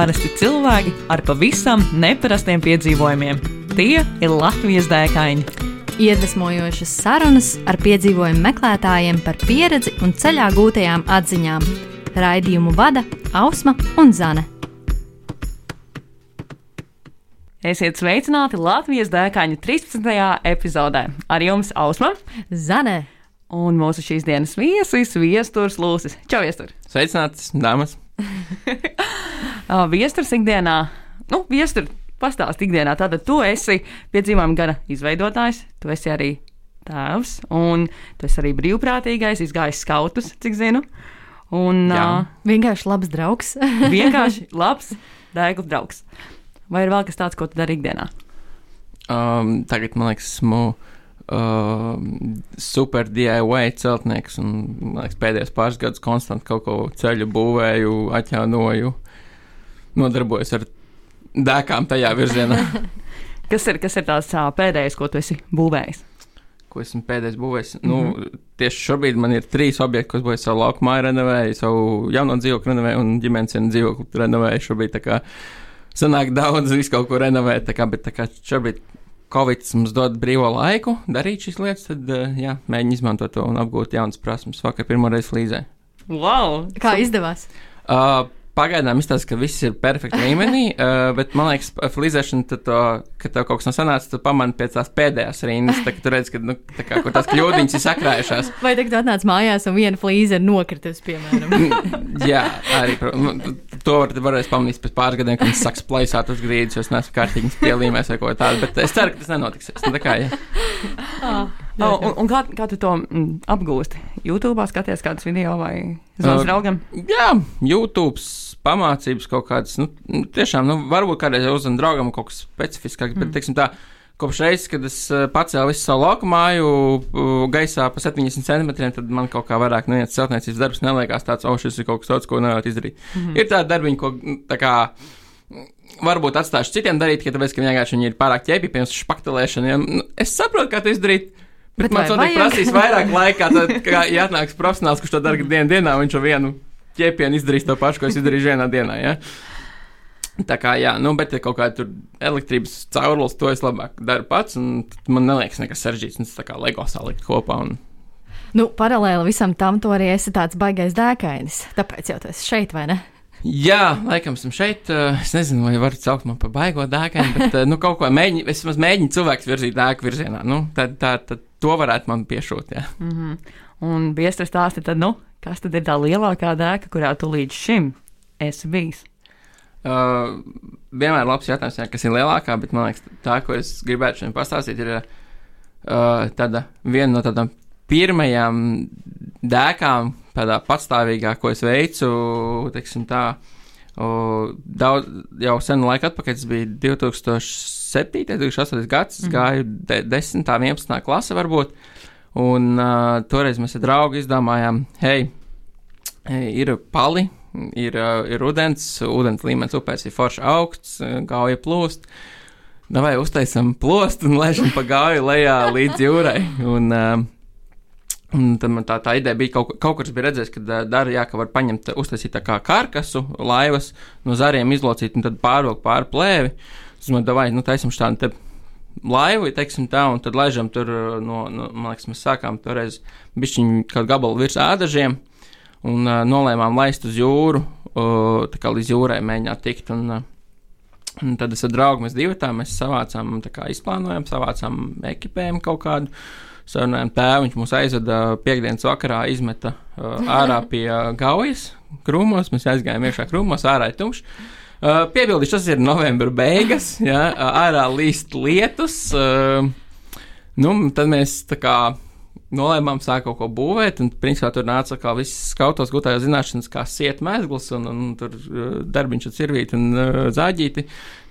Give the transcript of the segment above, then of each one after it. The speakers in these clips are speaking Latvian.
parasti cilvēki ar pavisam neparastiem piedzīvojumiem. Tie ir Latvijas dēkaini. Iedvesmojošas sarunas ar piedzīvojumu meklētājiem par pieredzi un ceļā gūtajām atziņām. Raidījumu vada Ausma un Zane. Esiet sveicināti Latvijas dēkaņu 13. epizodē. Ar jums Ausma Zane! un mūsu šīs dienas viesis Viesturs Lūsis. Čau, Viestur! Sveicināts, dāmas! Uh, Viesturs ikdienā, nu, Viestur, pastāst ikdienā, tātad tu esi piedzīvojuma gara izveidotājs, tu esi arī tēvs, un tu esi arī brīvprātīgais, izgājis skautus, cik zinu. Un Jā. uh, Vienkārši labs draugs. vienkārši labs, dēkls draugs. Vai ir vēl kas tāds, ko tu dari ikdienā? Um, tagad, man liekas, esmu um, super DIY celtnieks, un liekas, pēdējos pāris gadus konstanti kaut ko ceļu būvēju, atjaunoju, nodarbojos ar dēkām tajā virzienā, Kas ir, kas ir tās pēdējais, ko tu esi būvējis? ko esmu pēdējais būvējis. Mm -hmm. nu, tieši šobrīd man ir trīs objekti, ko es būvēju savu lauku māju, renovēju, savu jauno dzīvokli renovēju un ģimenes dzīvokli renovēju. Šobrīd tā kā sanāk daudz, visu kaut ko renovēt, tā kā, bet tā kā šobrīd Covid mums dod brīvo laiku darīt šīs lietas, tad, uh, jā, mēģinu izmantot to un apgūt jaunas prasmes. Vakar pirmoreiz flīzē. Wow! Kā izdevās? Uh, Pagaidām izstāsta, ka viss ir perfekti līmenī, uh, bet man liekas, ka flīzēšana, tad to, kad tev kaut kas nav sanācis, tu pamani pēc tās pēdējās rindas, tā, ka tu redz, ka nu, tā kā, kur tās kļūdiņas ir sakrājušās. Vai tagad atnāc mājās un viena flīze ir nokritusi, piemēram? Jā, arī nu, to var, varēs pamanīt pēc pāris gadiem, kad viņš sāks plaisāt uz grīdas, jo es neesmu kārtīgi pielīmēs vai ko tādu, bet es ceru, ka tas nenotiksies. Nu, tā kā, jā. Oh, un, un kā, kā tu to mm, apgūsti? YouTube skaties kādus video vai zvans Uh, draugam? jā, YouTube pamācības kaut kādas, nu, nu, tiešām, nu, varbūt kādreiz uzzinu draugam kaut kas specifiskāks, bet, teiksim tā, kopš reizes, kad es eh, pacēlu visu savu lauku māju uh, gaisā pa 70 centimetriem, tad man kaut kā vairāk neiet celtniecības darbs, neliekas tāds, oh, šis ir kaut kas tāds, ko nevarat izdarīt. Mm -hmm. Ir tādi darbiņi, ko, mm, tā kā, mm, varbūt atstāšu citiem darīt, ka tāpēc, ka vienkārši viņi ir pārāk ķēpi, piemēram, špaktelēšana. Ja, nu, es saprotu, kā to izdarīt. Bet, Bet man vajag? prasīs vairāk laika, tad, kā ja atnāks profesionāls, kurš to dara dienu dienā, viņš ar vienu ķēpienu izdarīs to pašu, ko es izdarīju vienā dienā. Ja? Tā kā, jā, nu, bet ja kaut kāda elektrības caurulis, to es labāk daru pats, un man neliekas nekas sarežģīts, un tas tā kā LEGO salikt kopā. Un... nu, paralēli visam tam, tu arī esi tāds baigais dēkainis. Tāpēc jau tas šeit, vai ne? Jā, laikam esam šeit. uh, Es nezinu, vai varat saukt man par baigo dēkainu, bet uh, nu, kaut ko mēģinu, es vismaz mēģinu cilvēku virzīt dēku virzienā. Nu, tad, tā, tad to varētu man piešūt. Jā. Mm -hmm. Un biestri stāsti, tad, nu, kas tad ir tā lielākā dēka, kurā tu līdz šim esi bijis? Uh, vienmēr labs jautājums, jā, kas ir lielākā, bet man liekas, tā, ko es gribētu šodien pastāstīt, ir uh, tāda viena no tādām pirmajām dēkām, tādā patstāvīgā, ko es veicu, teiksim tā, uh, daudz, jau senu laiku atpakaļ, tas bija 2007, 2008 gads, es Mhm. gāju de, 10, 11 klase varbūt, un uh, toreiz mēs ar draugu izdomājām, hei, ir pali, ir, uh, ir ūdens, ūdens līmenis upēs ir forši augsts, gauja plūst. Vai uztaisam plostu un lēšam pa gāju lejā līdz jūrai. Un, uh, un tad man tā, tā ideja bija, kaut, kaut kurš bija redzējis, ka dara, jā, ka var paņemt, uztaisīt tā kā karkasu, laivas no zariem izlocīt un tad pārvilkt pāri plēvi. Es domāju, vai, nu, taisam šādu laivu, teiksim tā, un tad laižam tur, uh, no, no man liekas, mēs sākām toreiz bišķiņu kādu gabalu virs ādažiem un uh, nolēmām laist uz jūru, uh, tā kā līdz jūrai mēģināt tikt. Un, uh, un tad es ar draugu mēs divi tā, mēs savācām, tā kā izplānojam, savācām ekipējumu kaut kādu. Sarunājām tēvu, viņš mūs aizveda piekdienas vakarā, izmeta uh, ārā pie uh, gaujas krūmos. Mēs aizgājām iekšā krūmos, ārā ir tumšs. Uh, piebildīšu, tas ir novembra beigas, jā, uh, ārā līst lietus. Uh, nu, tad mēs tā kā nolēmām sākt kaut ko būvēt, un principā tur nāca kā viss skautos gūtājās zināšanas, kā siet mēsgls, un, un tur darbiņš ar cirvīti un uh, zāģīti.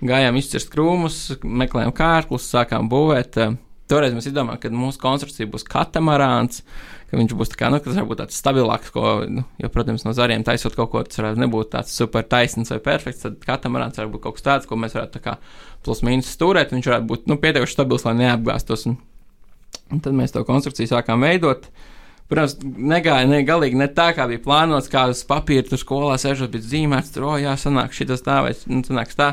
Gājām izcirst krūmus, meklējām kārklus, sākām būvēt. Uh, Toreiz mēs izdomājām, ka mūsu konstrukcija būs katamarāns, ka viņš būs tā kā, nu, kas varbūt tāds stabilāks, ko, nu, jo, protams, no zariem taisot kaut ko, tas varētu nebūt tāds super taisns vai perfekts, tad katamarāns varētu būt kaut kas tāds, ko mēs varētu tā kā plus mīnus stūrēt, viņš varētu būt, nu, pietiekuši stabils, lai neapgāstos. Un, un tad mēs to konstrukciju sākām veidot. Protams, negāja ne galīgi ne tā, kā bija plānots, kā uz papīra tur skolā sēžot, bet zīmēts, tur, o, jā, sanāk, šitas tā, vai, nu, sanāks tā.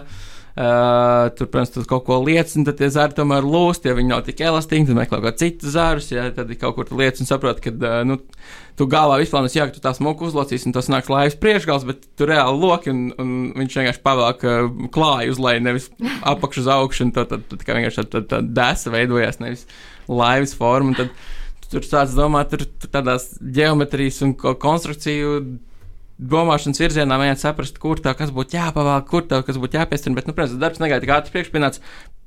Uh, tur, protams, tur kaut ko liecina, tad tie zari tomēr lūst, ja viņi nav tik elastīgi, tad meklē kaut kādu citu zārus, ja tad kaut kur liecina un saprot, ka, uh, nu, tu galvā nes, jā, ka tu tās muku uzlocīsi un tas nāks laivas priekšgals, bet tu reāli loki un, un viņš vienkārši pavēlk uh, klāju uz leju, nevis apakšu uz augšu, un tad, tad, tad, tad vienkārši tā, tā, tā desa veidojās, nevis laivas forma. Tad, tur sāc domāt, tur, tur tādās geometrijas un konstrukciju domāšanas virzienā mēģināt saprast, kur tā kas būtu jāpavēl, kur tā kas būtu jāpiestina. Bet, nu, protams, darbs negaidīja tik ātri priekšpināts.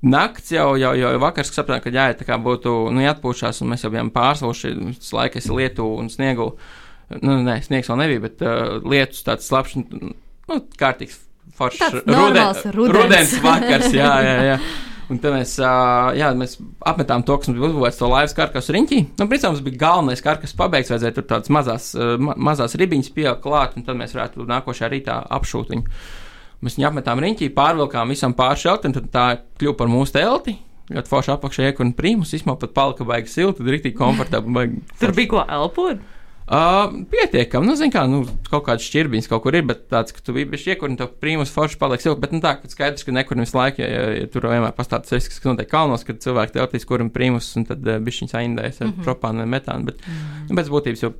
Nakts jau, jau, jau vakars sapratām, ka jāiet tā kā būtu, nu, jāatpūšās, un mēs jau bijām pārsluši, visu laiku esi lietu un sniegu. Nu, nē, sniegs vēl nebija, bet uh, lietus tāds slapjš, nu, kārtīgs foršs rudens, rudens vakars, jā, jā, jā. Un tad mēs, jā, mēs apmetām to, kas mums bija uzbūvēts, to laivas karkas riņķī. Nu, principā mums bija galvenais karkas pabeigts, vajadzēja tur tādas mazās, ma mazās ribiņas pieaugt klāt, un tad mēs varētu nākošajā rītā apšūt viņu. Mēs viņu apmetām riņķī, pārvilkām visam pāri šelti, un tad tā kļuva par mūsu telti. Ļoti forši apakšā iekūna prīmus, izmā pat palika baigi silti, rītīgi komfortabli. Tur bija ko elpot? Uh, pietiekami, nu, zini, kā, nu, kaut kādas šķirbiņas kaut kur ir, bet tāds, ka tu biji bijis iekur un tev prīmus forši paliek silti, bet, nu, tā, ka skaidrs, ka nekur visu laiku, ja, ja, ja tur vienmēr pastāv tas risks, ka notiek kalnos, kad cilvēki telpīs, kuram prīmus, un tad uh, bišķiņas aindējas ar mm -hmm. propānu vai metānu, bet, mm -hmm. nu, pēc būtības, jo,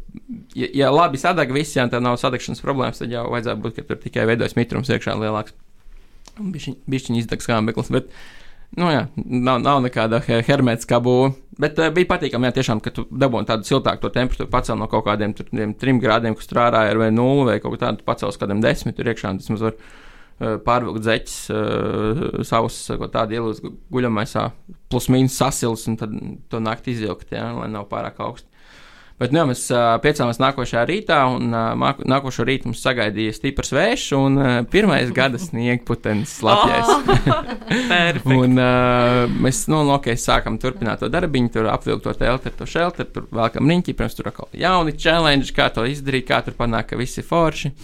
ja, ja labi sadeg visi, ja tā nav sadegšanas problēmas, tad jau vajadzētu būt, ka tur tikai veidojas mitrums iekšā lielāks. Bišķiņ, bišķiņ izdegs skābeklis, bet, Nu, jā, nav, nav nekāda hermētiskā būva. Bet uh, bija patīkami, jā, tiešām, ka tu dabūji tādu siltāku temperatūru, pacēl no kaut kādiem tur, trim grādiem, kas tur ārā ir vai nulli, vai kaut kā tādu pacēl uz kādiem desmit tur iekšā. Tas var uh, pārvilkt zeķis, uh, savus tādu ielūst guļamaisā, plus mīnus sasils, un tad to naktī izvilkt, jā, lai nav pārāk augsts. Bet nu, mēs piecāmies nākošajā rītā, un nākošo rītu mums sagaidīja stiprs vējš un pirmais gada sniegputenis Latvijas. Oh, un mēs, nu, nu, ok, sākam turpināt to darbiņu, tur apvilkt to telti, to šelteru, tur vēlkam riņķi, pirms tur atkal jauni challenge, kā to izdarīt, kā tur panākt, ka visi forši.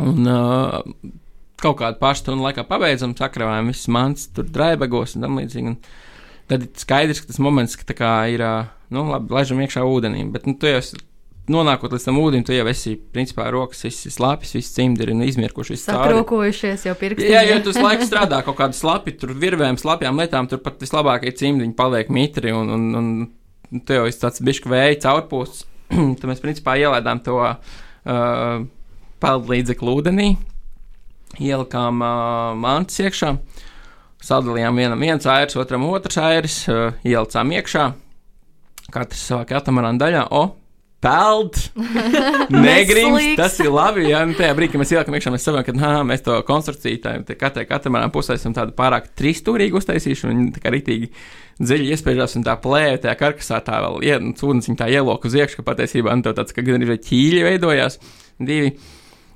Un uh, kaut kādu pārstundu laikā pabeidzam, sakravējam visas mans, tur draibagos un tam līdzīgi. Tad ir skaidrs, ka tas moments, ka tā kā ir. Uh, nu, labi, laižam iekšā ūdenī. Bet, nu, tu jau nonākot līdz tam ūdenim, tu jau esi, principā, rokas, visi slāpes, visi cimdi ir nu, izmirkuši. Sakrokojušies jau pirksti. Jā, jo tu laiku strādā kaut kādu slapi, tur virvēm, slapjām lietām, tur pat vislabākie cimdiņi paliek mitri un, un, un tu jau esi tāds bišķi vēja caurpūsts. Tad mēs, principā, ielēdām to uh, peldu līdzekli ūdenī, ielikām uh, mantas iekšā, sadalījām vienam viens airs, otram otrs airs, uh, ielicām iekšā Katrs savā katamarāna daļā. O, Peld, negrims, tas ir labi. Jā, nu, tajā brīdī, kad mēs ieliekam iekšā, mēs saprotam, ka nā, mēs to konstrukciju katrai katamarāna pusē esam tādu pārāk trīsstūrīgi uztaisījuši un tā kā rītīgi dziļi iespējas un tā plēja tajā karkasā tā vēl ie, nu, cūdens viņa tā ielok uz iekšā, ka patiesībā nu, tāds, ka gan ir ķīļi veidojās divi.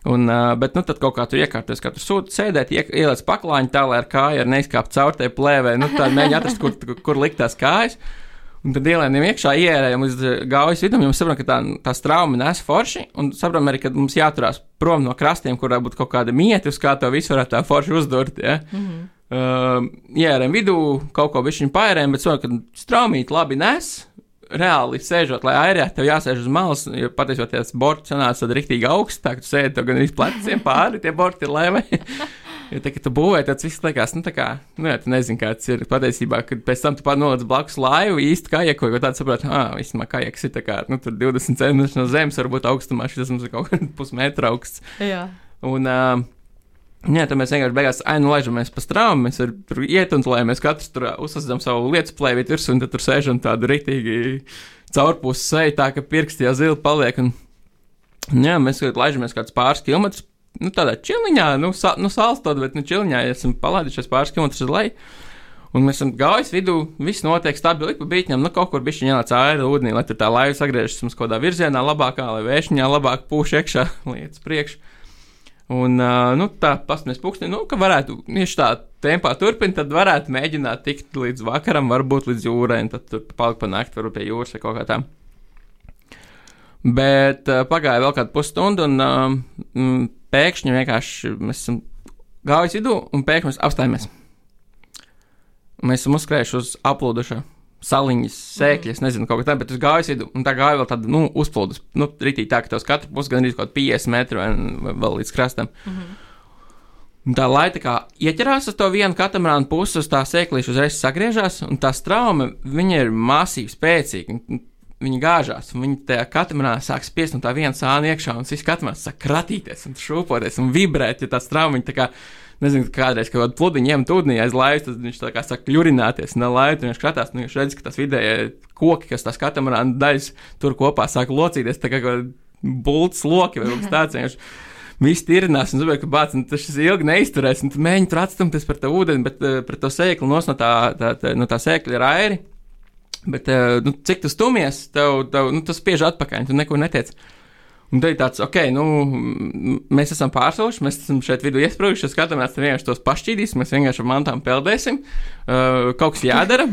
Un, bet, nu, tad kaut kā tur iekārtoties, kā tur sūta sēdēt, ie, ieliec paklājiņu tā, lai ar kāju ar neizkāpt caur tai plēvē, nu, tā mēģina atrast, kur, kur, kur likt tās kājas. Un tad ielēnām iekšā, ierējām līdz eh, gaujas vidum, jau saprotam, ka tā, tā strauma nes forši, un saprotam arī, ka mums jāturās prom no krastiem, kurā būtu kaut kāda mieta, uz kā to visu varētu tā forši uzdurt. Ja? Mm -hmm. uh, ierējām vidū, kaut ko bišķiņu paērējām, bet saprotam, ka straumīt labi nes. Reāli sēžot, lai airē, tev jāsēž uz malas, jo patiesībā tas borts sanāca tad rīktīgi augsts, tā ka tu sēdi to gan arī pleciem pāri, tie borti ir lēmē. Jo tā, kad tu būvēji, tas viss liekas, nu, tā kā, nu, jā, tu nezini, kāds ir patiesībā, kad pēc tam tu pārnoliec blakus laivu īsti kajaku, jo tāds saprot, ah, vismaz kajaks ir tā kā, nu, tur 20 centimetrus no zemes, varbūt augstumā šis mums ir kaut kāds pusmetra augsts. Jā. Un, uh, Jā, tad mēs vienkārši beigās ainu laižamies pa strāmu, mēs tur iet un lai mēs katrs tur uzsācam savu lietu plēvīt virsū, un tad tur sēžam tādu rītīgi caurpus seju, tā ka pirksti jau zili paliek. Un, jā, mēs laižamies kāds pāris kilometrus nu, tādā čiliņā, nu, sa, nu salstot, bet nu, čiliņā ja esam palaidušies pāris kilometrus uz leju. Un mēs esam gājis vidū, viss notiek stabili pa beigām, nu kaut kur bija jānāc ārā ūdenī, lai tur tā laiva sagriežas mums kaut kādā virzienā, labākā, lai vēšņā labāk pūš iekšā lietas priekš. Un, uh, nu, tā pastāvēs pūksteni, nu, ka varētu, ja tā tempā turpināt, tad varētu mēģināt tikt līdz vakaram, varbūt līdz jūrai, un tad palikt pa nakti, varbūt pie jūras vai kaut kā tā. Bet uh, pagāja vēl kāda pusstunda, un uh, pēkšņi vienkārši mēs esam gājuši vidū un pēkšņi mēs apstājamies. Mēs esam uzskrējuši uz aplūdušu saliņas, sēkļas, nezinu, kaut kā tāda, bet uz gājas vidu, un tā gāja vēl tāda, nu, uzplūdus, nu, rītī tā, ka tos katru pusi gan ir kaut 50 metru vai vēl līdz krastam. Mm -hmm. Un tā laita kā ieķerās uz to vienu katamarānu pusi, uz tā sēklīša uzreiz sagriežās, un tā strauma, viņa ir masīva, spēcīga. Viņa gāžās, un viņa tajā katamarānā sāk spiest no tā viena sāna iekšā, un viss katamarāns sāk kratīties, un šūpoties, un vibrēt, ja tā strauma viņa tā kā nezinu, kādreiz kaut kādu pludiņu ņemt ūdenī aiz laivu, tad viņš tā kā saka, ļurināties un viņš skatās, nu, viņš redz, ka tas vidējie koki, kas tās katamarāna daļas tur kopā sāk locīties, tā kā bults loki vai kaut kas tāds. Viņš, Viss tirinās, un saprotu, ka bācis, nu, tas ilgi neizturēs, un tur atstumties par to ūdeni, bet uh, pret to sēklu nos no tā, tā, tā, no tā sēkļa ir airi. Bet, uh, nu, cik tu stumies, tev, tev nu, tas spiež atpakaļ, tu neko netiec. Un tad ir tāds, ok, nu, mēs esam pārsauši, mēs esam šeit vidū iesprūduši, skatāmies, vienkārši tos pašķīdīsim, mēs vienkārši ar mantām peldēsim, uh, kaut kas jādara.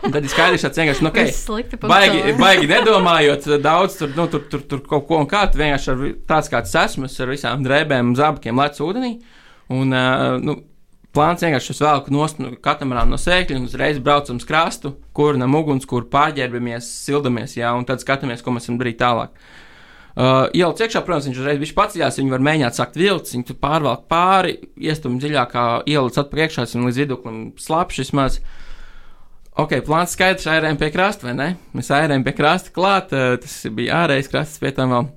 Un tad ir skaidrs, ka vienkārši, nu, okay, baigi, baigi nedomājot daudz, tur, nu, tur, tur, tur kaut ko un kā, vienkārši ar tāds kāds esmu, ar visām drēbēm zābakiem lec ūdenī. Un, uh, nu, plāns vienkārši es velku nost no katamarāna no sēkļa un uzreiz braucam uz krastu, kur nam uguns, kur pārģērbamies, sildamies, jā, un tad skatāmies, ko mēs varam darīt tālāk. Uh, Ielu ciekšā, protams, viņš uzreiz bija paceļās, viņi var mēģināt sakt vilcis, viņi tur pārvelk pāri, iestum dziļākā ielas atpakaļ iekšā, un līdz viduklim slapš vismaz. Ok, plāns skaidrs, airējām pie krasta, vai ne? Mēs airējām pie krasta klāt, uh, tas bija ārējais krasts pie tam vēl.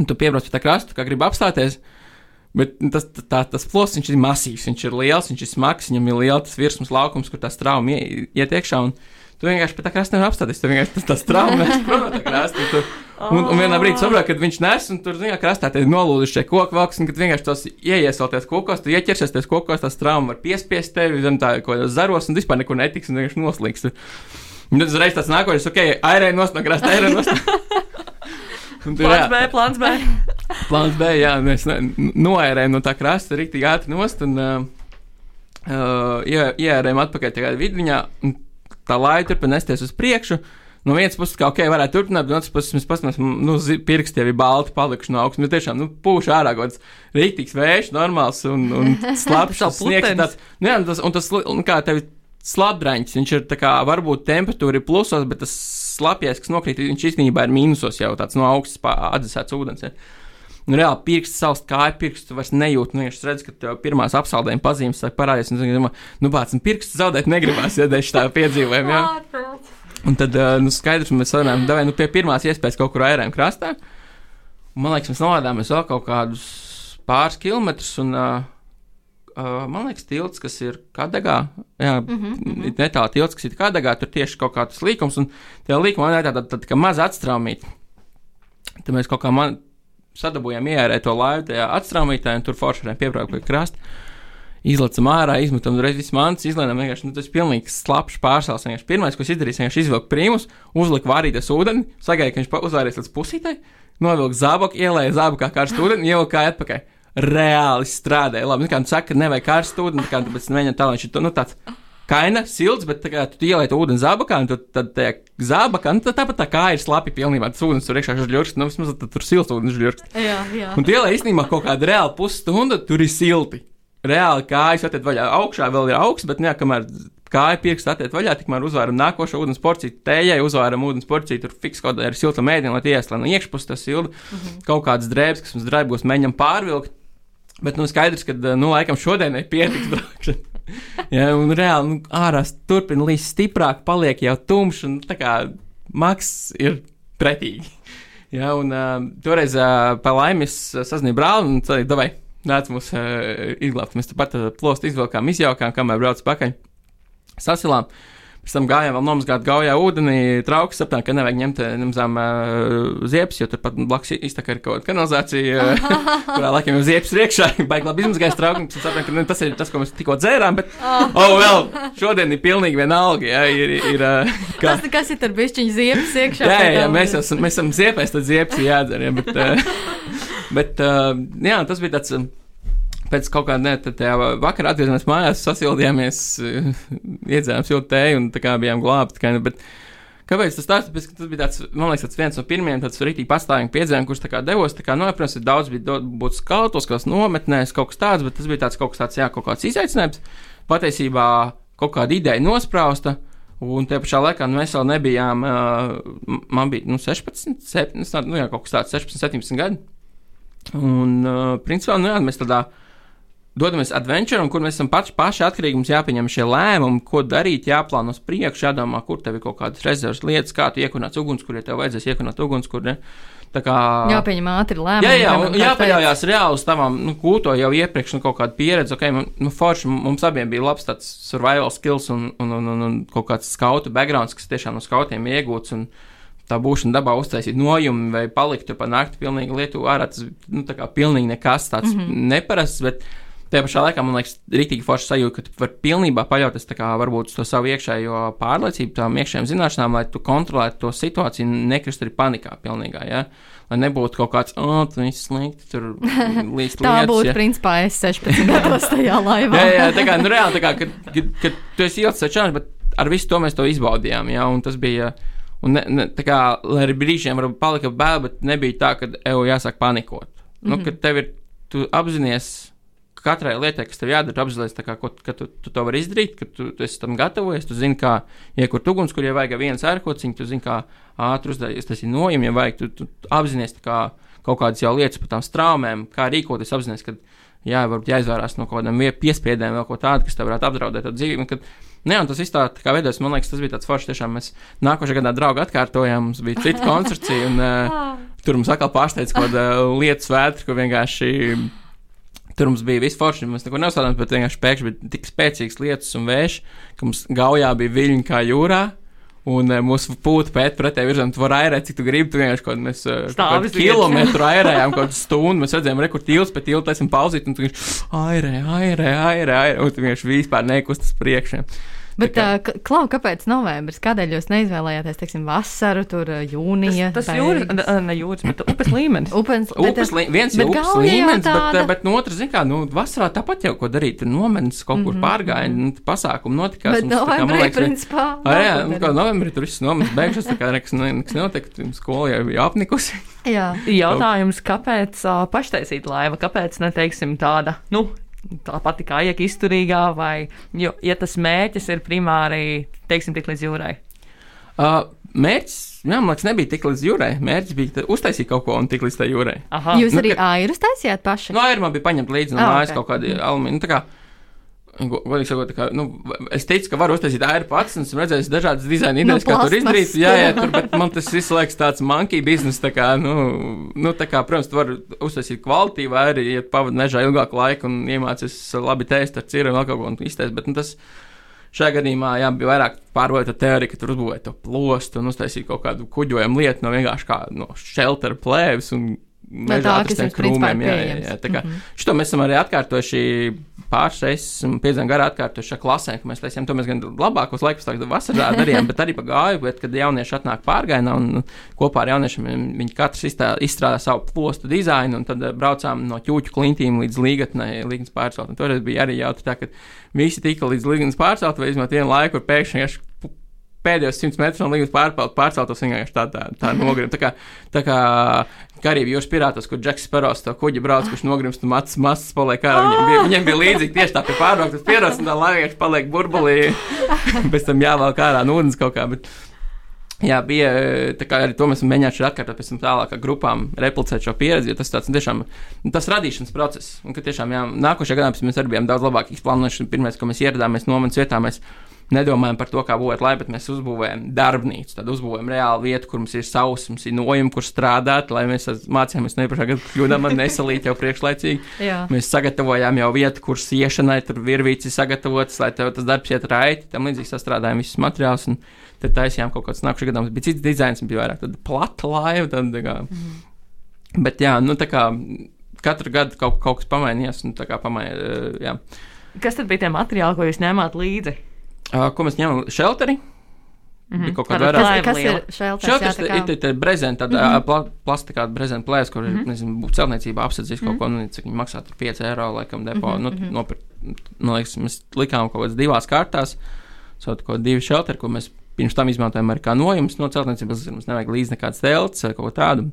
Un tu piebrauc pie tā krasta, kā gribi apstāties. Bet tas, tā, tas ploss ir masīvs, viņš ir liels, viņš ir smags, viņam ir liels virsmas laukums, kur tā strauma iet iekšā. Tu vienkārši pie tā krasta nevar apstāties. Tu vienkārši tas, tas traumas prom no tā krasta. Un, tu, un, un vienā brīdī saproti, ka viņš nes, un tur vienā krastā ir nolūduši šie koku valks, un kad vienkārši tos ieiesalties kokos, tu ieķersies tos kokos, tas trauma var piespiest tevi, zem tā kādos zaros, un vispār neko netiks, un vienkārši noslīgs. Un tad uzreiz tas nākošais, ok, airē nost no krasta, airē nost. plāns B, plāns B. plāns B, jā, mēs noērējam no tā krasta rīktīgi ātri nost, un uh, ieērējam atpakaļ tajā vidviņā. Un, tā laika turpina nesties uz priekšu. No vienas puses, kā ok, varētu turpināt, bet no otras puses, mēs paskatāmies, nu, pirksti jau ir balti palikuši no augšas. Nu, tiešām, nu, pūš ārā kaut kāds rīktīgs vējš, normāls un, un slapjš sniegs. Tāds, nu, jā, un tas, un tas, un kā tev slapdraņķis, viņš ir tā kā, varbūt temperatūra ir plusos, bet tas slapjais, kas nokrīt, viņš īstenībā ir mīnusos jau tāds no augšas atdzesēts ūdens. Ja. Nu, reāli pirksts, savs kāju pirksts, vairs nejūti. Nu, viņš redz, ka tev pirmās apsaldējuma pazīmes sāk parādīties. Un, domā, nu, bāc, nu, pirksts zaudēt negribās, ja dēļ tā piedzīvojuma. Ja? Un tad, nu, skaidrs, mēs sarunājām, davai, nu, pie pirmās iespējas kaut kur ērēm krastā. Un, man liekas, mēs nolādāmies vēl kaut kādus pāris kilometrus. Un, uh, Uh, man liekas, tilts, kas ir Kadagā, jā, mm -hmm. netālu tilts, kas ir Kadagā, tur tieši kaut kāds līkums, un tajā līkumā ir tāda tā, tā, tā maza atstraumīta. Tad mēs kaut kā man, sadabūjām ierēt to laivu tajā atstrāmītē, un tur foršiem piebraukt pie krasta. Izlecam ārā, izmetam reiz visu mantas, izlēmām vienkārši, nu, tas ir pilnīgi slapjš pārsāls. Vienkārši pirmais, ko es izdarīju, vienkārši izvilku prīmus, uzliku vārītas ūdeni, sagaidīju, ka viņš uzvārīs līdz pusītai, novilku zābaku, ielēju zābaku kā karstu ūdeni, ieliku kā atpakaļ. Reāli strādāja. Labi, nu, kā nu saka, nevajag karstu ūdeni, kā tāpēc mēģināt tālāk, viņš ir nu, tāds kaina, silts, bet tagad tu ieliec ūdeni zābakā, un tad, tajā zābakā, nu, tāpat tā kā ir slapi pilnībā, tas ūdens tur iekšā žļurks, nu, vismaz tad tur silts ūdens žļurks. Jā, jā. Un ieliec īstenībā kaut kādu reāli pusstundu, tur ir silti. Reāli kājas attiek vaļā augšā, vēl ir augsts, bet jā, kamēr kāja pirksts attiek vaļā, tikmēr uzvāram nākošo ūdens porciju, tējai uzvāram ūdens porciju, tur fiks kaut kāda ir silta mēdīna, lai iesla no iekšpus tas silti, mm -hmm. kaut kādas drēbes, kas mums draibos mēģinam pārvilkt. Bet, nu, skaidrs, ka, nu, laikam šodienai pietiks braukšana. ja, un reāli nu, ārā turpina līdz stiprāk, paliek jau tumšs, un tā kā maks ir pretīgi. Ja, un uh, toreiz uh, pa laimi es sazināju brāli un teicu, davai, nāc mūs uh, izglābt. Mēs tāpat uh, plostu izvilkām, izjaukām, kamēr brauc pakaļ. Sasilām. Uh, Pēc tam gājām vēl nomazgāt gaujā ūdenī, trauks, sapratām, ka nevajag ņemt eh, nemazām uh, ziepes, jo tur pat blakus iztaka ir kaut kāda kanalizācija, uh, kurā laikam jau ziepes ir iekšā, baigi labi izmazgājis trauks, un sapratām, ka ne, tas ir tas, ko mēs tikko dzērām, bet, oh, oh vēl, šodien ir pilnīgi vienalga, jā, ir, ir, uh, kā... kas, kas ir ar bišķiņu ziepes iekšā? Jā, jā, jā mēs, esam, mēs esam ziepēs, tad ziepes jādzer, jā, bet, uh, bet, uh, jā, tas bija tāds. Uh, pēc kaut kāda tajā vakarā atgriezāmies mājās, sasildījāmies, iedzērām siltu tēju un tā kā bijām glābti. Kā, bet, Kāpēc tas tāds? Tāpēc, tas bija tāds, man liekas, tas viens no pirmajiem tādiem rītīgi pastāvīgiem piedzīvojumiem, kurš tā kā devos. Tā kā, nu, protams, ir daudz, bija būt skautos, kas nometnēs, kaut kas tāds, bet tas bija tāds kaut kas tāds, jā, kaut kāds izaicinājums. Patiesībā kaut kāda ideja nosprausta, Un tajā pašā laikā nu, mēs vēl nebijām, uh, man bija nu, 16, 17, nu, jā, kaut kas tāds - 16, 17 gadi. Un, uh, principā, nu, jā, mēs tādā dodamies adventure, kur mēs esam paši, paši atkarīgi. Mums jāpieņem šie lēmumi, ko darīt, jāplāno uz priekšu, jādomā, kur tev ir kaut kādas rezerves lietas, kā tu iekunāts ugunskura, ja tev vajadzēs iekunāt ugunskura. Tā kā Jāpieņem ātri lēmumi. Jā, jā, kā jāpaļaujas reāli uz tavām nu, gūto jau iepriekš nu, kaut kādu pieredzi. Okay, man, nu, forši, mums abiem bija labs tāds survival skills un, un, un, un, un kaut kāds skautu backgrounds, kas tiešām no skautiem iegūts. Un, Tā būšana dabā uztaisīt nojumu vai palikt tur pa nakti pilnīgi lietu ārā. Tas nu, tā kā pilnīgi nekas tāds mm -hmm. neparasts, bet tajā pašā laikā man liekas, rītīgi forši sajūta, ka tu vari pilnībā paļauties varbūt uz to savu iekšējo pārliecību, tām iekšējām zināšanām, lai tu kontrolētu to situāciju, nekrist arī panikā pilnīgā. Ja? Lai nebūtu kaut kāds, oh, tas viss slikti, tur līdz Tā lietas, būtu, ja. principā, es 16 gados tajā laivā. Jā, jā, tā kā nu, reāli, tā kā, kad, kad, kad tu esi ielikts čāns, bet ar visu to mēs to izbaudījām. Jā, un tas bija. Un ne, ne, tā kā, lai arī brīžiem varbūt palika bail, bet nebija tā, ka tev jāsāk panikot. Mm -hmm. nu, kad tev ir, tu apzinājies katrai lietai, kas tev jādara, ko, ka tu, tu to vari izdarīt, ka tu, tu esi tam gatavojies, tu zini, kā iekurt uguns, kur jau vajag viens ērkociņš, tu zini, kā ātri uzdarīt, tas ir nojumi, ja vajag, tu, tu apzinājies kā kaut kādas jau lietas par tām straumēm, kā rīkoties, apzinājies, ka jā, varbūt jāizvērās no kaut kādām vie- piespiedēm, vēl ko tādu, kas tev varētu apdraudēt to dzīvi. Kad, ne, un tas tā kā veidojas, man liekas, tas bija tāds foršs. Tiešām mēs nākošajā gadā draugu atkārtojām, mums bija cita koncercija, un uh, tur mums atkal pārsteidz kaut kāda lietu svētki, kur vienkārši. Tur mums bija viss forši, mēs neko neuzsādām, bet vienkārši pēkšņi bija tik spēcīgs lietus un vējš, ka mums gaujā bija viļņi kā jūrā. Un uh, mūsu pūta pēc pretējā virzienā, tu vari airēt, cik tu gribi. Tu vienkārši kaut mēs Stāvis kādu kilometru airējām, kaut kādu stundu. Mēs redzējām, rekur tilts pēc tilta, esam pauzīt, un tu vienkārši airē, airē, airē, airē, un tu vienkārši vispār nekustas priekšā. Bet, uh, Klau, kāpēc novembris? Kādēļ jūs neizvēlējāties, teiksim, vasaru, tur jūnija? Tas, tas jūras, ne, jūras, bet upes līmenis. Upens, Upes lī, viens bet jau upes līmenis, bet, tāda- eh, bet no otras, zin kā, nu, vasarā tāpat jau ko darīt. Tur nometnes kaut kur pārgāja, nu, pasākumu notikās. Bet kā, novembrī, liekas, principā. Ā, jā, nu, kā novembrī tur viss nometnes beigšas, tā kā nekas, ne- nekas notiek, tur skola jau bija apnikusi. Jā. Jautājums, kāpēc uh, paštaisīt laiva, kāpēc neteiksim tāda, nu, tā pati kā iek izturīgā, vai, jo, ja tas mērķis ir primāri, teiksim, tik līdz jūrai. Uh, mērķis, jā, man liekas, nebija tik līdz jūrai. Mērķis bija ta- uztaisīt kaut ko un tik līdz tai jūrai. Aha, Jūs Nu, arī ka- airus taisījāt paši? No airuma bija paņemt līdzi no Ah, mājas ok. kaut kādi alumīni. Nu, tā kā, go- Godīgi sakot, kā, nu, es teicu, ka varu uztaisīt aeru pats, un esmu redzējis dažādas dizaina No idejas, kā tur izdarīt. Jā, jā, tur, bet man tas viss liekas tāds monkey biznes. Tā kā, nu, nu, tā kā, protams, tu vari uztaisīt kvalitīvu aeru, ja pavadi mežā ilgāku laiku un iemācies labi tēst ar ciru un vēl kaut ko un iztēst. Bet nu, tas šajā gadījumā jā, bija vairāk pārvērta teorija, ka tur uzbūvēja to plostu un uztaisīja kaut kādu kuģojumu lietu no vienkārši kā no shelter plēves. un Principā ir krūmiem, jā, jā, jā, tā kā, Mhm. Šo mēs esam arī atkārtojuši pāris reizes, pieciem gadiem atkārtojuši šajā klasē, ka mēs taisījām to mēs gan labākos laikus, tā kā vasarā darījām, bet arī pa gāju, bet kad jaunieši atnāk pārgājienā un kopā ar jauniešiem viņi katrs izstā- izstrādā savu postu dizainu, un tad eh, braucām no ķūķu klintīm līdz līgatnei, līgas pārcelt. Un toreiz bija arī jautri tā, ka visi tika līdz līgas pārcelt, vai izmantot vienu laiku, kur pēkšņi pēdējos simts metrus no līgas pārcelt, pārceltos vienkārši tā, tā, tā nogrim. Tā kā, tā kā Karību jūras pirātos, kur Džeks Speros to kuģi brauc, kurš nogrimst un matas masas paliek ārā. Viņam bija, viņam bija līdzīgi tieši tā pie pārbrauktas pieros, un tā laivieši paliek burbulī. Pēc tam jāvelk ārā no ūdens kaut kā. Bet, Jā, bija arī to mēs mēģinājām atkārtot pēc tam tālāk ar grupām, replicēt šo pieredzi, jo tas tāds nu, tiešām nu, tas radīšanas process. Un, ka tiešām, jā, nākošajā gadā mēs arī bijām daudz labāk izplānojuši. Pirmais, ko mēs ieradāmies nomaļas vietā, mēs nedomājam par to, kā būvēt laivu, bet mēs uzbūvējam darbnīcu. Tad uzbūvējam reāli vietu, kur mums ir sauss, mums ir nojumi, kur strādāt, lai mēs mācījāmies no iepriekšējā gada kļūdām, nesalīt jau priekšlaicīgi. Mēs sagatavojām jau vietu, kur siešanai tur virvīci sagatavotas, lai tev tas darbs iet raiti. Tam līdzīgi sastrādājām visus materiālus. Un tad taisījām kaut kāds nākamais gads. Bija cits dizains, bija vairāk tāda plata laiva. Tad, tā kā, mm. Bet jā, nu tā kā katru gadu kaut, kaut kas pamainījās. Un, tā kā pamainījās, jā. Kas tad bija tie materiāli, ko jūs ņēmāt līdzi? Ko mēs ņēmām? Šelteri. Mm Mhm. -hmm. Kaut kā vairāk. laiva Kas ir šelters? Ir kā- tā brezenta, tāda mm -hmm. pla, plastikāta brezenta plēs, kur, mm -hmm. nezinu, celtniecībā apsadzīs kaut ko, nu, cik viņi maksā tur 5 eiro, laikam, depo, mm -hmm. nu, nopirkt, nu, liekas, mēs likām kaut kādas divās kārtās, sauc kaut divi šelteri, ko mēs pirms tam izmantojam arī kā nojums no celtniecības, mums nevajag līdz nekāds telts vai kaut ko tādu.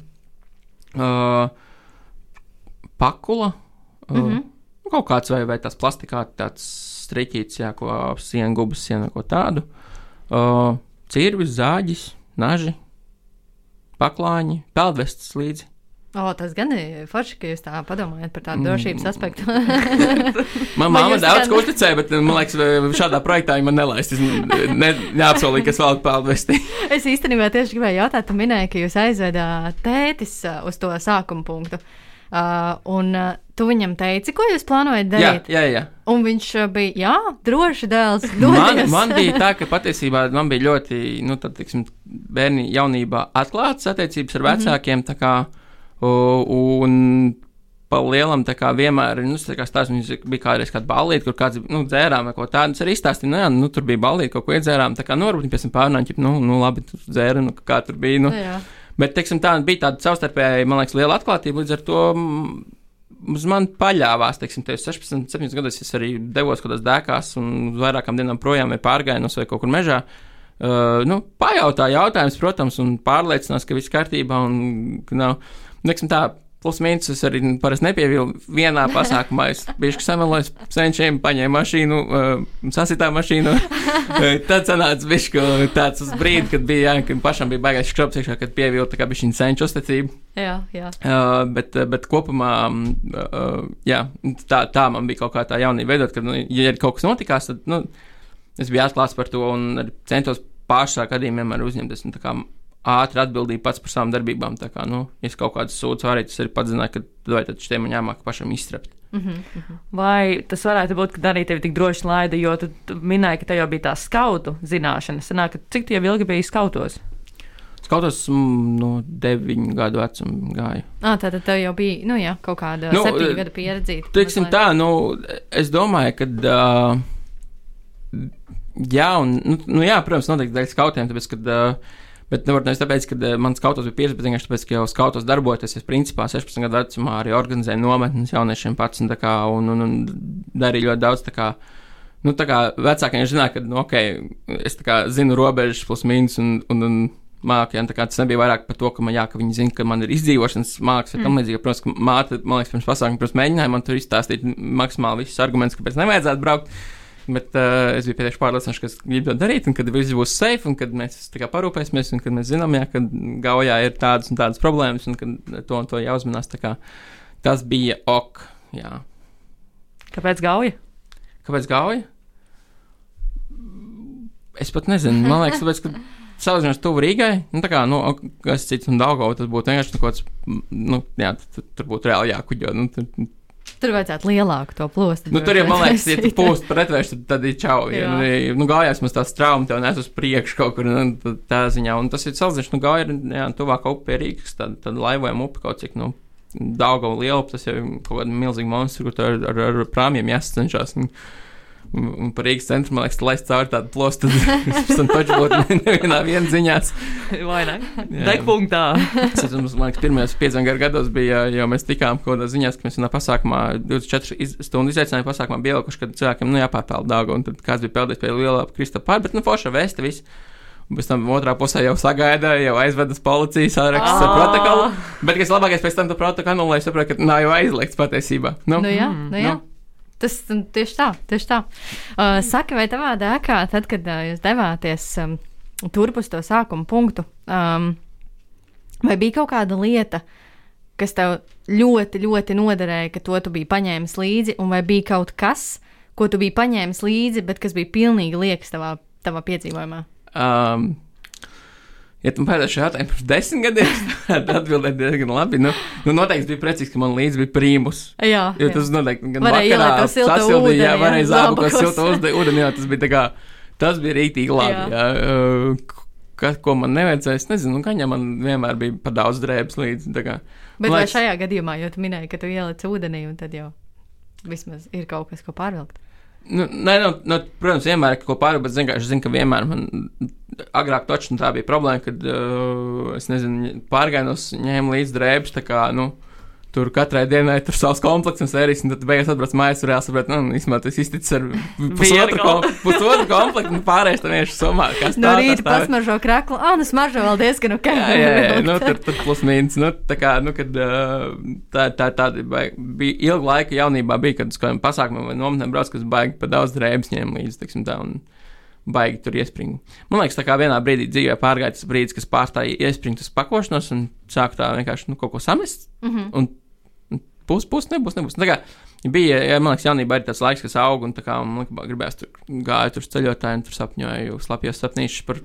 Uh, pakula, uh, mm Mhm. -hmm. kaut kāds vai, vai tās plastikāta tāds striķīts, jā, ko sienu gubas sienu ko tādu. uh, cirvis, zāģis, naži, paklāņi, peldvestas līdzi. O, tas gan ir forši, ka jūs tā padomājat par tādu drošības Mm. aspektu. Man Vai māma jūs daudz ko uzticēja, bet man liekas, šādā projektā viņa man nelaist. Es ne, neapsolīju, ka es vēl peldvesti. es īstenībā tieši gribēju jautāt, tu minēji, ka jūs aizvedāt tētis uh, uz to sākuma punktu. Uh, un uh, tu viņam teici, ko jūs plānojat Jā, darīt? jā, jā. Un viņš uh, bija, jā, droši dēls. Man, man bija tā, ka patiesībā man bija ļoti, nu, tad, tiksim, bērni jaunībā atklātas attiecības ar vecākiem, tā kā, un pa lielam, tā kā vienmēr, nu, tā kā stāsts, mums bija kādreiz kāda balīta, kur kāds, nu, dzērām vai ko tādu, es arī izstāstīju, nu, jā, nu, tur bija balīta, kaut ko iedzērām, tā kā, nu, varbūt viņi pēc tam pārnāņķi, nu, nu, labi, tur dzēra, nu, kā tur bija, nu, Jā. Bet, teiksim, tā bija tāda savstarpēji, man liekas, liela atklātība. Līdz ar to mm, uz mani paļāvās, teiksim, te 16, 17 gados es arī devos kaut kādās dēkās un vairākām dienām projām vai pārgājienos vai kaut kur mežā. Uh, nu, pajautāja jautājums, protams, un pārliecinās, ka viss kārtībā un ka nav. Teiksim, tā, plus mīnus es arī parasti nepievilu vienā pasākumā. Es bieži samalojos senčiem, paņēmu mašīnu, uh, sasitā mašīnu. Uh, Tad sanāca bišķi tāds uz brīdi, kad bija, jā, kad pašam bija baigais skrops iekšā, kad pievilta tā kā bišķiņa senču uzticību. jā, jā. Uh, bet, uh, bet kopumā, uh, jā, tā, tā man bija kaut kā tā jaunība veidot, ka, nu, ja kaut kas notikās, tad, nu, es biju atklāts par to un centos pāršā gadījumā vienmēr uzņemties. kā Ātri atbildīja pats par savām darbībām. Tā kā, nu, ja es kaut kādas sūdzības arī, tas arī pats zināja, ka vai tad šiem man jāmāk pašam izstrapt. Vai tas varētu būt, ka arī tevi tik droši laida, jo tu, tu minēji, ka tev jau bija tā skautu zināšana. Sanāk, cik tie ilgi bija skautos? Skautos mm, no 9 gadu vecuma gāju. Ah, tātad tev jau bija, nu jā, kaut kāda Nu, nu, septiņu eh, gadu pieredze. Teiksim tā, nu, es domāju, ka. Uh, jā, un, nu, nu, jā, protams, noteikti dēļ skautiem, tāpēc, ka. Uh, Bet nevar nevis tāpēc, ka uh, man skautos bija 15, bet tāpēc, ka jau skautos darbojoties, es principā 16 gadu vecumā arī organizēju nometnes jauniešiem pats un, kā, un, un, un darīju ļoti daudz. Kā, nu, tā kā vecākiem ir zināms, ka, nu, ok, es kā zinu robežas, plus mīnus, un, un, un mākslinieki. Ja, tas nebija vairāk par to, ka, man, jā, ka viņi zina, ka man ir izdzīvošanas māksla, mm. līdzīgi. Protams, ka māte, man liekas, pirms pasākuma, pirms mēģināja man tur izstāstīt maksimāli visus argumentus, kāpēc nevajadzētu braukt. Bet uh, es biju pietiekami pārliecināts, ka es gribu to darīt, un kad viss būs safe, un kad mēs kā parūpēsimies, un kad mēs zinām, jā, ka gaujā ir tādas un tādas problēmas, un ka to un to jāuzmanās. kā Tas bija ok. Jā. Kāpēc gauja? Kāpēc gauja? Es pat nezinu. Man liekas, tāpēc, ka salīdzinot tuvu Rīgai, nu, tā kā, nu, kas cits un Daugau, tas būtu vienkārši nu, kaut kāds, nu, jā, tur, tur būtu reāli jākuģo. Nu, tur, Tur vajadzētu lielāku to plostu. Nu, tur jau, man liekas, ja tu pūst pretvērš, tad, tad ir čau. Ja, nu, ja, nu, gājās mums tās traumas, tev nes uz priekšu kaut kur nu, tā ziņā. Un tas ir salīdzinoši, nu, gāja ir, jā, tuvāk upe pie Rīgas, tad, tad laivojumu upe kaut cik, nu, un liela, tas jau ir kaut kāda milzīga monstru, kur ar, ar, ar prāmjiem jāsacenšas. Un, un, par Rīgas centru, man liekas, laist cauri tādu plostu, tad taču būtu nevienā viena ziņās. Vai ne? Degpunktā. Es atceros, man liekas, pirmajos piecos gados bija, jau mēs tikām kaut kādā ziņā, ka mēs vienā pasākumā, 24 iz, stundu izaicinājuma pasākumā bija ielikuši, ka cilvēkiem, nu, jāpārpeld dāgu, un tad kāds bija peldējis pie lielā krista pār, bet, nu, forša vēsta viss. Un Pēc tam otrā pusē jau sagaida, jau aizvedas policijas sāraksts ar Ā. protokolu. Bet, kas labākais, pēc tam tu protokolu anulēji, saproti, ka nav jau aizliegts patiesībā. Nu, Nu, jā, Mm, nu, jā. nu. Tas tieši tā, tieši tā. Uh, saka, vai tavā dēkā, tad, kad uh, jūs devāties um, turp uz to sākuma punktu, um, vai bija kaut kāda lieta, kas tev ļoti, ļoti noderēja, ka to tu biji paņēmis līdzi, un vai bija kaut kas, ko tu biji paņēmis līdzi, bet kas bija pilnīgi liekas tavā, tavā piedzīvojumā? Um, Ja tu pēdējo šo jautājumu pirms desmit gadiem, atbildēji diezgan labi. Nu, nu noteikti bija priecīgs, ka man līdzi bija prīmus. Jā, Jo tas noteikti gan Varēja ielikt sasildīja, ūdeni, jā, jā, varēja zābakos zābakos. siltu ūdeni, jā, tas bija tā kā, tas bija rītīgi labi, Jā. jā. jā. Kas, ko man nevajadzēja, es nezinu, nu, kaņā man vienmēr bija par daudz drēbes līdzi. Bet vai šajā gadījumā, jo tu minēji, ka tu ieliec ūdenī, un tad jau vismaz ir kaut kas, ko pārvilkt? Nu, nē, nu, nu, protams, vienmēr ir ko pāri, bet es vienkārši zinu, ka vienmēr man agrāk toču tā bija problēma, kad, uh, es nezinu, pārgājos ņēmu līdzi drēbes, tā kā, nu, tur katrai dienai tur savs komplekts un sērijas, un tad beigās atbrauc mājās, tur jāsaprot, nu, īstenībā tas izticis ar pusotru, kom, pusotru komplektu, un pārējais tam vienkārši somā. Kas No tā, rīta tas tā. pasmaržo kraklu, ah, nu smaržo vēl diezgan ok. Jā, jā, jā, nu, tur, tur plus mīnus. Nu, tā kā, nu, kad tā, tā, tā bija, ilga laika jaunībā, bija, kad uz kādiem pasākumiem vai nometnēm brauc, kas baigi pa daudz drēbes ņēma līdzi, tiksim tā. Un, baigi tur iespringu. Man liekas, tā kā vienā brīdī dzīvē pārgāja tas brīdis, kas pārstāja iespringt uz pakošanos un sāk tā vienkārši nu, kaut ko samest. Mm -hmm. Un, un pus, pus nebūs, nebūs. Tā kā bija, ja, man liekas, jaunībā arī tāds laiks, kas aug, un tā kā man liekas, gribējās tur gāju tur uz ceļotājiem, tur sapņoju slapjos sapnīšus par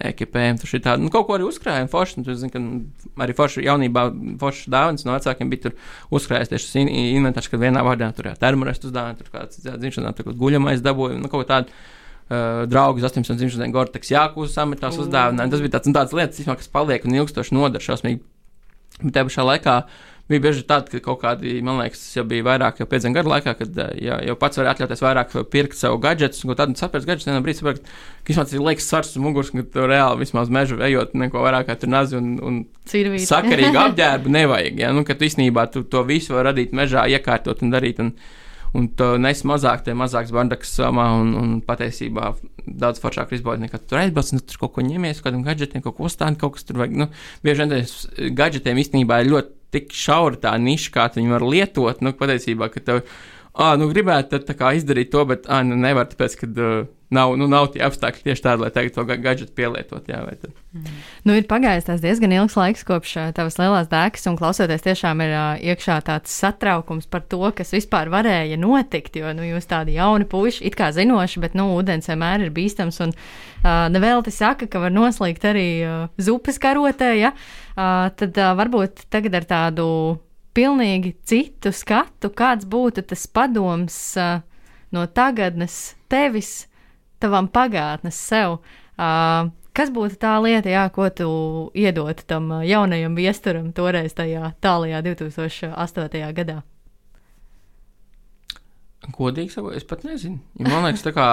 ekipējumu, tur šī tāda, nu, kaut ko arī uzkrājām forši, un tu zini, ka arī forši jaunībā, forši dāvans no vecākiem bija tur uzkrājis tieši šis inventārs, kad vienā vārdā tur jā, termorestu uzdāvināja, tur kāds, dzimšanā, tur guļamais dabūja, nu, kaut tādu uh, draugus 18 dzimšanas dienas Gorteks Jākūs sametās mm. uzdāvināja. Tas bija tāds, nu, tāds lietas, kas paliek un ilgstoši nodara šausmīgi. Bet tajā pašā laikā bija bieži tāda, ka kaut kādi, man liekas, tas jau bija vairāk, jau pieciem gadu laikā, kad jau, jau pats var atļauties vairāk pirkt sev gadgetus, un tādu saprast gadgetus, vienā brīdī saprast, ka vismaz ir liekas svars un muguras, ka tu reāli vismaz mežu ejot neko vairāk kā tur nazi un, un Cirvīt. sakarīgu apģērbu nevajag, ja, nu, ka tu īstenībā tu to visu var radīt mežā, iekārtot un darīt. Un, un tu nes mazāk, tie mazāks bardakas somā, un, un patiesībā daudz foršāk izbaudīt, nekā tur aizbrauc, un tur kaut ko ņemies, kādam gadgetiem, kaut ko uzstādi, kaut kas tur vajag. Nu, bieži vien tiem gadgetiem īstenībā ir ļoti tik šaura tā niša, kā viņi var lietot, nu, patiesībā, ka tev, ah, nu, gribētu tā kā izdarīt to, bet, ah, nu, nevar, tāpēc, ka uh, nav, nu, nav tie apstākļi tieši tādi, lai tagad to gadgetu pielietot. Jā, mm. nu, ir pagājis diezgan ilgs laiks kopš tavas lielās dēkas, un klausoties, tiešām ir uh, iekšā tāds satraukums par to, kas vispār varēja notikt. Jo nu, jūs tādi jauni puiši, it kā zinoši, bet nu, ūdens vienmēr ir bīstams. Un uh, nevelti saka, ka var noslīgt arī uh, zupas karotē. Ja? Uh, tad uh, varbūt tagad ar tādu pilnīgi citu skatu, kāds būtu tas padoms uh, no tagadnes tevis tavam pagātnes sev. Uh, kas būtu tā lieta, jā, ko tu iedot tam jaunajam viesturam toreiz tajā tālajā 2008. gadā? Godīgi sakot, es pat nezinu. Ja man liekas, tā kā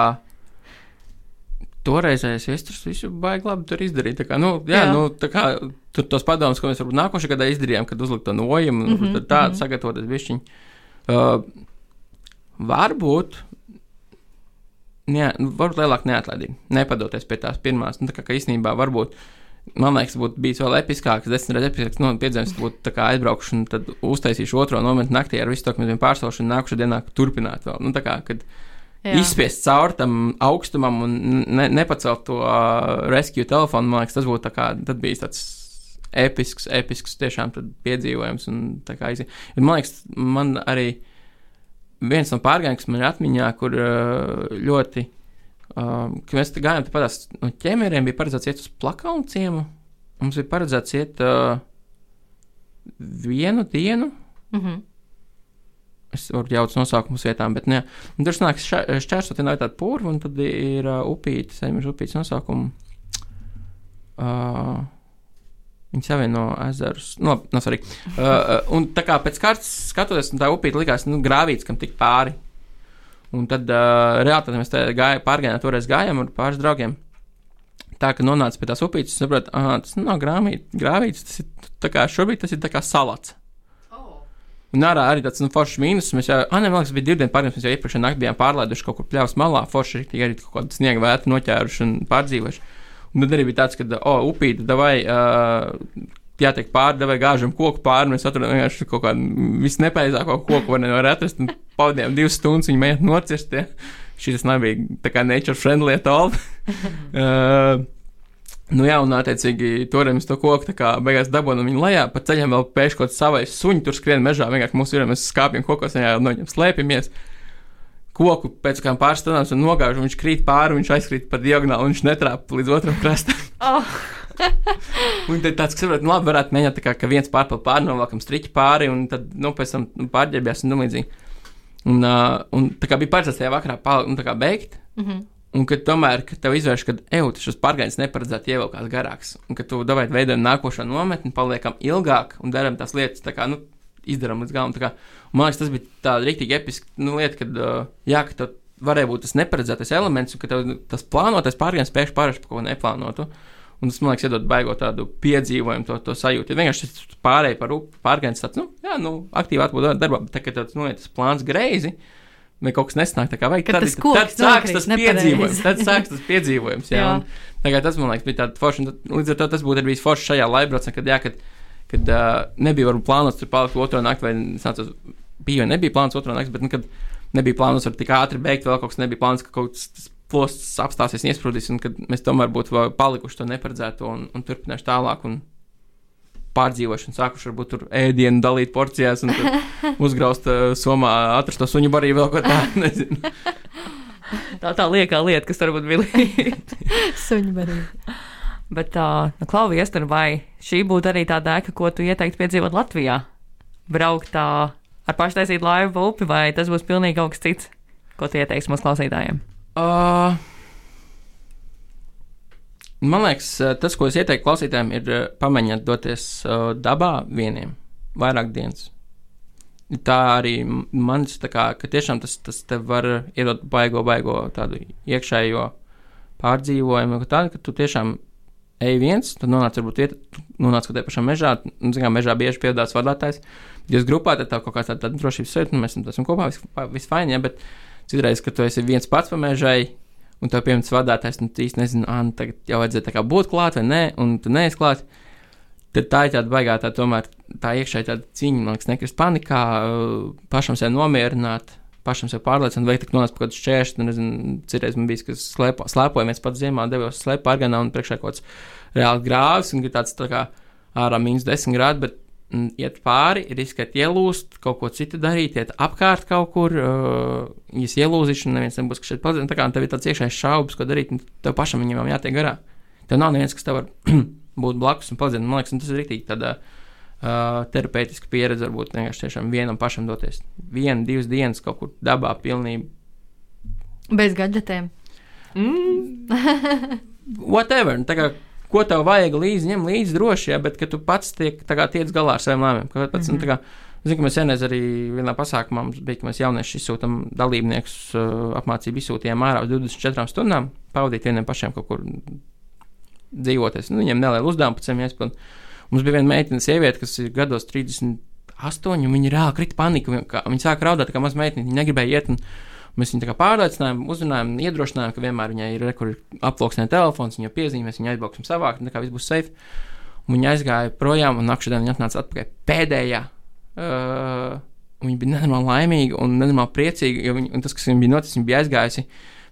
toreizējais viesturs visu baigi labi tur izdarīja. Kā, nu, jā, jā. nu, kā tur tos padomus, ko mēs varbūt nākošajā gadā izdarījām, kad uzlikt to nojumu, mm -hmm, tādu mm -hmm. sagatavoties bišķiņu. Uh, varbūt ne, nu, varbūt lielāka neatlaidība, nepadoties pie tās pirmās. Nu, tā kā, ka īstenībā varbūt. Man liekas, būtu bijis vēl episkāks, desmit reizes episkāks no piedzīvojums, būtu aizbraukšu un tad uztaisīšu otro momentu naktī ar visu to, ka mēs bijām pārstāvuši un nākušajā dienā turpināt vēl. Nu, tā kā, kad Jā. izspiest cauri tam augstumam un ne, nepacelt to uh, rescue telefonu, man liekas, tas būtu tā kā, tad bijis tāds episks, episks tiešām piedzīvojums. Un, kā, man liekas, man arī viens no pārgājiem, kas man ir atmiņā, kur ļoti, kad mēs gājām tāpatās no ķemeriem, bija paredzēts iet uz plakaunu ciemu. Mums bija paredzēts iet uh, vienu dienu. Mm -hmm. Es varu jaukt nosaukumus vietām, bet ne. Un tur nāk šķērsot, ja nav tāda purva, un tad ir uh, upīte, saimnieks upītes nosaukumu. Uh, Viņi savieno ezerus. No, no, sorry. uh, un tā kā pēc kārtas skatoties, tā upīte likās nu, grāvīts, kam tik pāri. Un tad uh, reāli mēs gāja, pārgājām, toreiz gājām ar pāris draugiem. Tā kā nonāca pie tās upītes, saprotu, ah, tas nav grāmīt, grāvīts, tas ir tā kā šobrīd tas ir tā kā salats. Un ārā arī tāds nu, foršs mīnus. Mēs jau, ah, man liekas, bija divi dienu pārgājums. Mēs jau iepriekšējā naktī bijām pārlaiduši kaut kur pļāvas malā, forši arī kaut kādu sniega vētu noķēruši un pārdzīvojuši. Un tad arī bija tāds, ka, oh, upīte, vai uh, jātiek pāri, vai gāžam koku pāri. Mēs atradām vienkārši kaut kādu visnepareizāko koku, var nevar atrast. Pavadījām divas stundas, viņa mēģināja nocirst. Ja. Šis nebija tā kā nature friendly at all. uh, Nu jā, un attiecīgi toreiz mēs to koku tā kā beigās dabūjām viņu lejā, pa ceļam vēl pēkšņi savai suņi tur skrien mežā, vienkārši mūsu ir, mēs skāpjam kokos, jā, no viņiem slēpjamies. Koku pēc kādām pāris stundām un nogāž, un viņš krīt pāri, viņš aizkrīt pa diagonāli, un viņš netrāpa līdz otram krastam. oh. un tad tāds, kas saprot, nu labi, varētu mēģināt tā kā, ka viens pārpil pāri, novelkam striķi pāri, un tad, nu, pēc tam nu, pārģērbjās un tam līdzīgi. Un, uh, un tā kā bija paredzēts tajā vakarā palikt, nu, tā kā beigt. Mm -hmm. Un ka tomēr, kad tev izvērš, ka eju, šis pārgājiens neparedzēti ievilkās garāks, un ka tu dabūji veidot nākošo nometni, paliekam ilgāk un darām tās lietas tā kā, nu, izdarām līdz galam. Kā, man liekas, tas bija tāda rīktīgi episka nu, lieta, kad, uh, jā, ka tev varēja būt tas neparedzētais elements, un ka tev tas plānotais pārgājiens spēš pārēst par ko neplānotu. Un tas, man liekas, iedod baigot tādu piedzīvojumu, to, to sajūtu. Ja vienkārši pārējai par pārgājienu tāds, nu, jā, nu, aktīvi atbūvēt darbā, bet tagad tas, nu, tas plāns greizi. Vai kaut kas nesnāk tā kā vajag. Tad, tad, tad sāks tas piedzīvojums. Tad sāks tas piedzīvojums. Jā, jā. Tagad tas, man liekas, bija tāds foršs. Līdz ar to tas būtu bijis foršs šajā laibrocē, kad, jā, kad, kad uh, nebija varbūt plānots tur palikt otro nakti, vai sācos, bija vai nebija plānots otro nakti, bet, nu, kad nebija plānots ar tik ātri beigt, vēl kaut kas nebija plānots, ka kaut kas plosts apstāsies iesprūdīs, un kad mēs tomēr būtu palikuši to neparedzēto un, un turpināšu tālāk. Un, Pārdzīvošanu, sākuši varbūt tur ēdienu dalīt porcijās, un uzgraust uh, somā, atrast to suņu barību, vēl ko tādu. nezinu. Tā tā liekā lieta, kas varbūt bija līdzīga. Suņu barība. Bet, uh, nu, Klauvi, Ester, vai šī būtu arī tā dēka, ko tu ieteiktu piedzīvot Latvijā? Braukt tā ar paštaisītu laivu upi, vai tas būs pilnīgi kaut kas cits, ko tu ieteiksi mūsu klausītājiem? Uh, man liekas, uh, tas, ko es ieteiktu klausītājiem, ir uh, pamēģināt doties uh, dabā vieniem, vairāk dienas. Tā arī m- manis, tā kā, ka tiešām tas, tas tev var iedot baigo, baigo tādu iekšējo pārdzīvojumu, tādu, ka tu tiešām ej viens, tu nonāc varbūt viet, tu nonāc kaut kādā pašā mežā, nu, zinām, mežā bieži piedāvās vadītājs. Jūs grupā, tad tev kaut kāda tāda drošības sajūta, nu, mēs esam kopā, viss vis fajn, ja, bet citreiz, kad tu esi viens pats pa mežai, un tev pieņemts vadītājs, nu, īsti nezini, ah, nu, tagad jau vajadzēja tā kā būt klāt vai nē, un tu neesi klāt. Tad tā ir tāda baigā, tā tomēr tā iekšēji tāda cīņa, man liekas, nekrist panikā, pašam sevi nomierināt, pašam sevi pārliecināt, vai tik pie kaut kādas šķēršļa, nu, nezinu, citreiz man bija, kas slēpo, slēpojamies pats ziemā, devos slēpā pārganā un priekšā kaut kāds reāli grāvis, un ir tāds tā kā ārā mīnus 10 grādi, bet iet pāri, riskēt ielūst, kaut ko citu darīt, iet apkārt kaut kur, uh, ja es ielūzīšu, un neviens nebūs, kas šeit palīdz, tā kā tev ir tāds iekšējs šaubas, ko darīt, un tev pašam viņam jau jātiek garā. Tev nav neviens, kas tev var būt blakus un palīdzēt. Man liekas, tas ir rīktīgi tāda uh, terapeitiska pieredze, varbūt vienkārši tiešām vienam pašam doties. Vienu, divas dienas kaut kur dabā, pilnībā. Bez gadgetiem. Whatever. nu, Tā kā, ko tev vajag līdzi, ņem līdzi droši, ja, bet ka tu pats tiek, tā kā, tiec galā ar saviem lēmumiem. Pats, mm -hmm. kā, Zinu, ka mēs senēs arī vienā pasākumā mums bija, ka mēs jaunieši izsūtām dalībniekus, uh, apmācību izsūtījām ārā uz 24 stundām, pavadīt vieniem pašiem kaut kur dzīvoties. Nu, viņiem neliela uzdevuma pēc tam jāizpild. Mums bija viena meitene, sieviete, kas ir gados 38, un viņa reāli krita panika. Viņa, sāka raudāt, kā maz meitene, viņa negribēja iet. Un, Mēs viņu pārliecinājām, uzrunājām, iedrošinājām, ka vienmēr viņai ir re, kur ir aploksnē telefons, viņa piezīmēs, viņa aizbrauksim savākt, un tā kā viss būs safe. Un viņa aizgāja projām, un nākamā dienā viņa atnāca atpakaļ pēdējā. Uh, viņa bija nenormāli laimīga un nenormāli priecīga, jo viņa, tas, kas viņai bija noticis, viņa bija aizgājusi.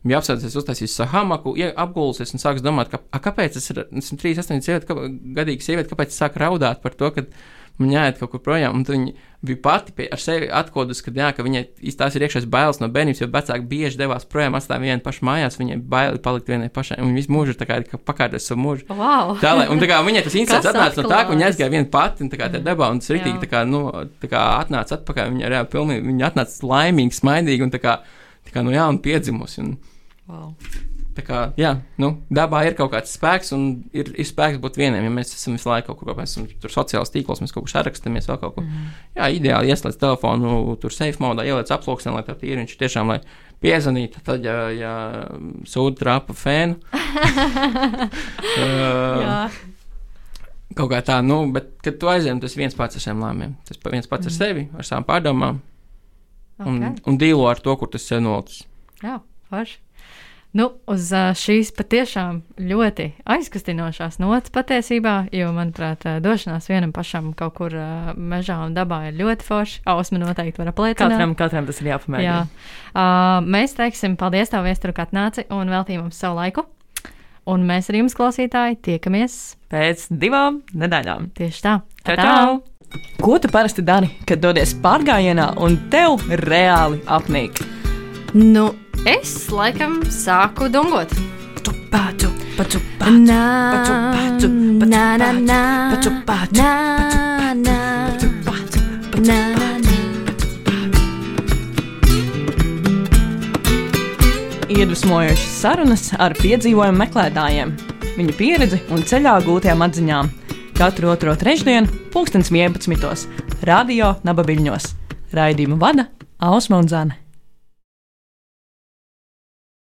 Bija apsēdusies, uztaisījusi savu hamaku, ie- apgulusies un sākus domāt, ka, a, kāpēc ir, esmu 38 sieviete, kā, gadīga sieviete, kāpēc es sāku raudāt par to, ka man jāiet kaut kur projām. Un viņa bija pati pie, ar sevi atkodus, ka, jā, ka viņai tās ir iekšējais bailes no bērnības, jo vecāki bieži devās projām, atstāja vienu pašu mājās, viņai baili palikt vienai pašai, un viņa visu mūžu ir pakārtas savu mūžu. Wow! Tā, lai, un tā kā viņai tas Kas atnāca no tā, ka viņa aizgāja viena pati, un tā kā tā debā, un tas rītīgi, Jā. tā kā, nu, tā kā atnāca atpakaļ, viņa reāli pilnīgi, viņa atnāca laimīga, smaidīga, un tā kā, tā kā, nu, jā, un piedzimusi, un Wow. Tā kā, jā, nu, dabā ir kaut kāds spēks, un ir, ir spēks būt vieniem, ja mēs esam visu laiku kaut kur, mēs esam tur sociālās tīklos, mēs kaut kur sarakstamies vēl kaut ko. Mhm. Jā, ideāli ieslēdz telefonu, tur safe modā, ieliec aploksnē, lai tā ir viņš tiešām, lai piezvanītu, tad, ja, ja sūta trāpa fēnu. uh, Kaut kā tā, nu, bet, kad tu aizjām, tas viens pats ar saviem lēmumiem. Tas viens pats ar sevi, ar savām pārdomām un, Mhm. okay. un dīlo ar to, kur tas sev nolicis. Jā forši. Nu, uz šīs patiešām ļoti aizkustinošās nots patiesībā, jo, manuprāt, došanās vienam pašam kaut kur mežā un dabā ir ļoti forši. Ausma noteikti var apliecināt. Katram, katram tas ir jāpamēģina. Jā. Uh, mēs teiksim paldies tev, Viesturu, ka atnāci un veltīji mums savu laiku. Un mēs ar jums, klausītāji, tiekamies Pēc divām nedēļām. tieši tā. Čau, čau! Ko tu parasti dari, kad dodies pārgājienā un tev reāli apnīk? Nu, es laikam sāku dungot. Pacu, pacu, pacu, pacu, pacu, pacu, pacu, pacu, pacu. Iedvesmojošas sarunas ar piedzīvojumu meklētājiem, viņu pieredzi un ceļā gūtajām atziņām. Katru otro trešdienu, pulkstens 11. Radio Nabaviļņos. Raidījumu vada Ausma un Zane.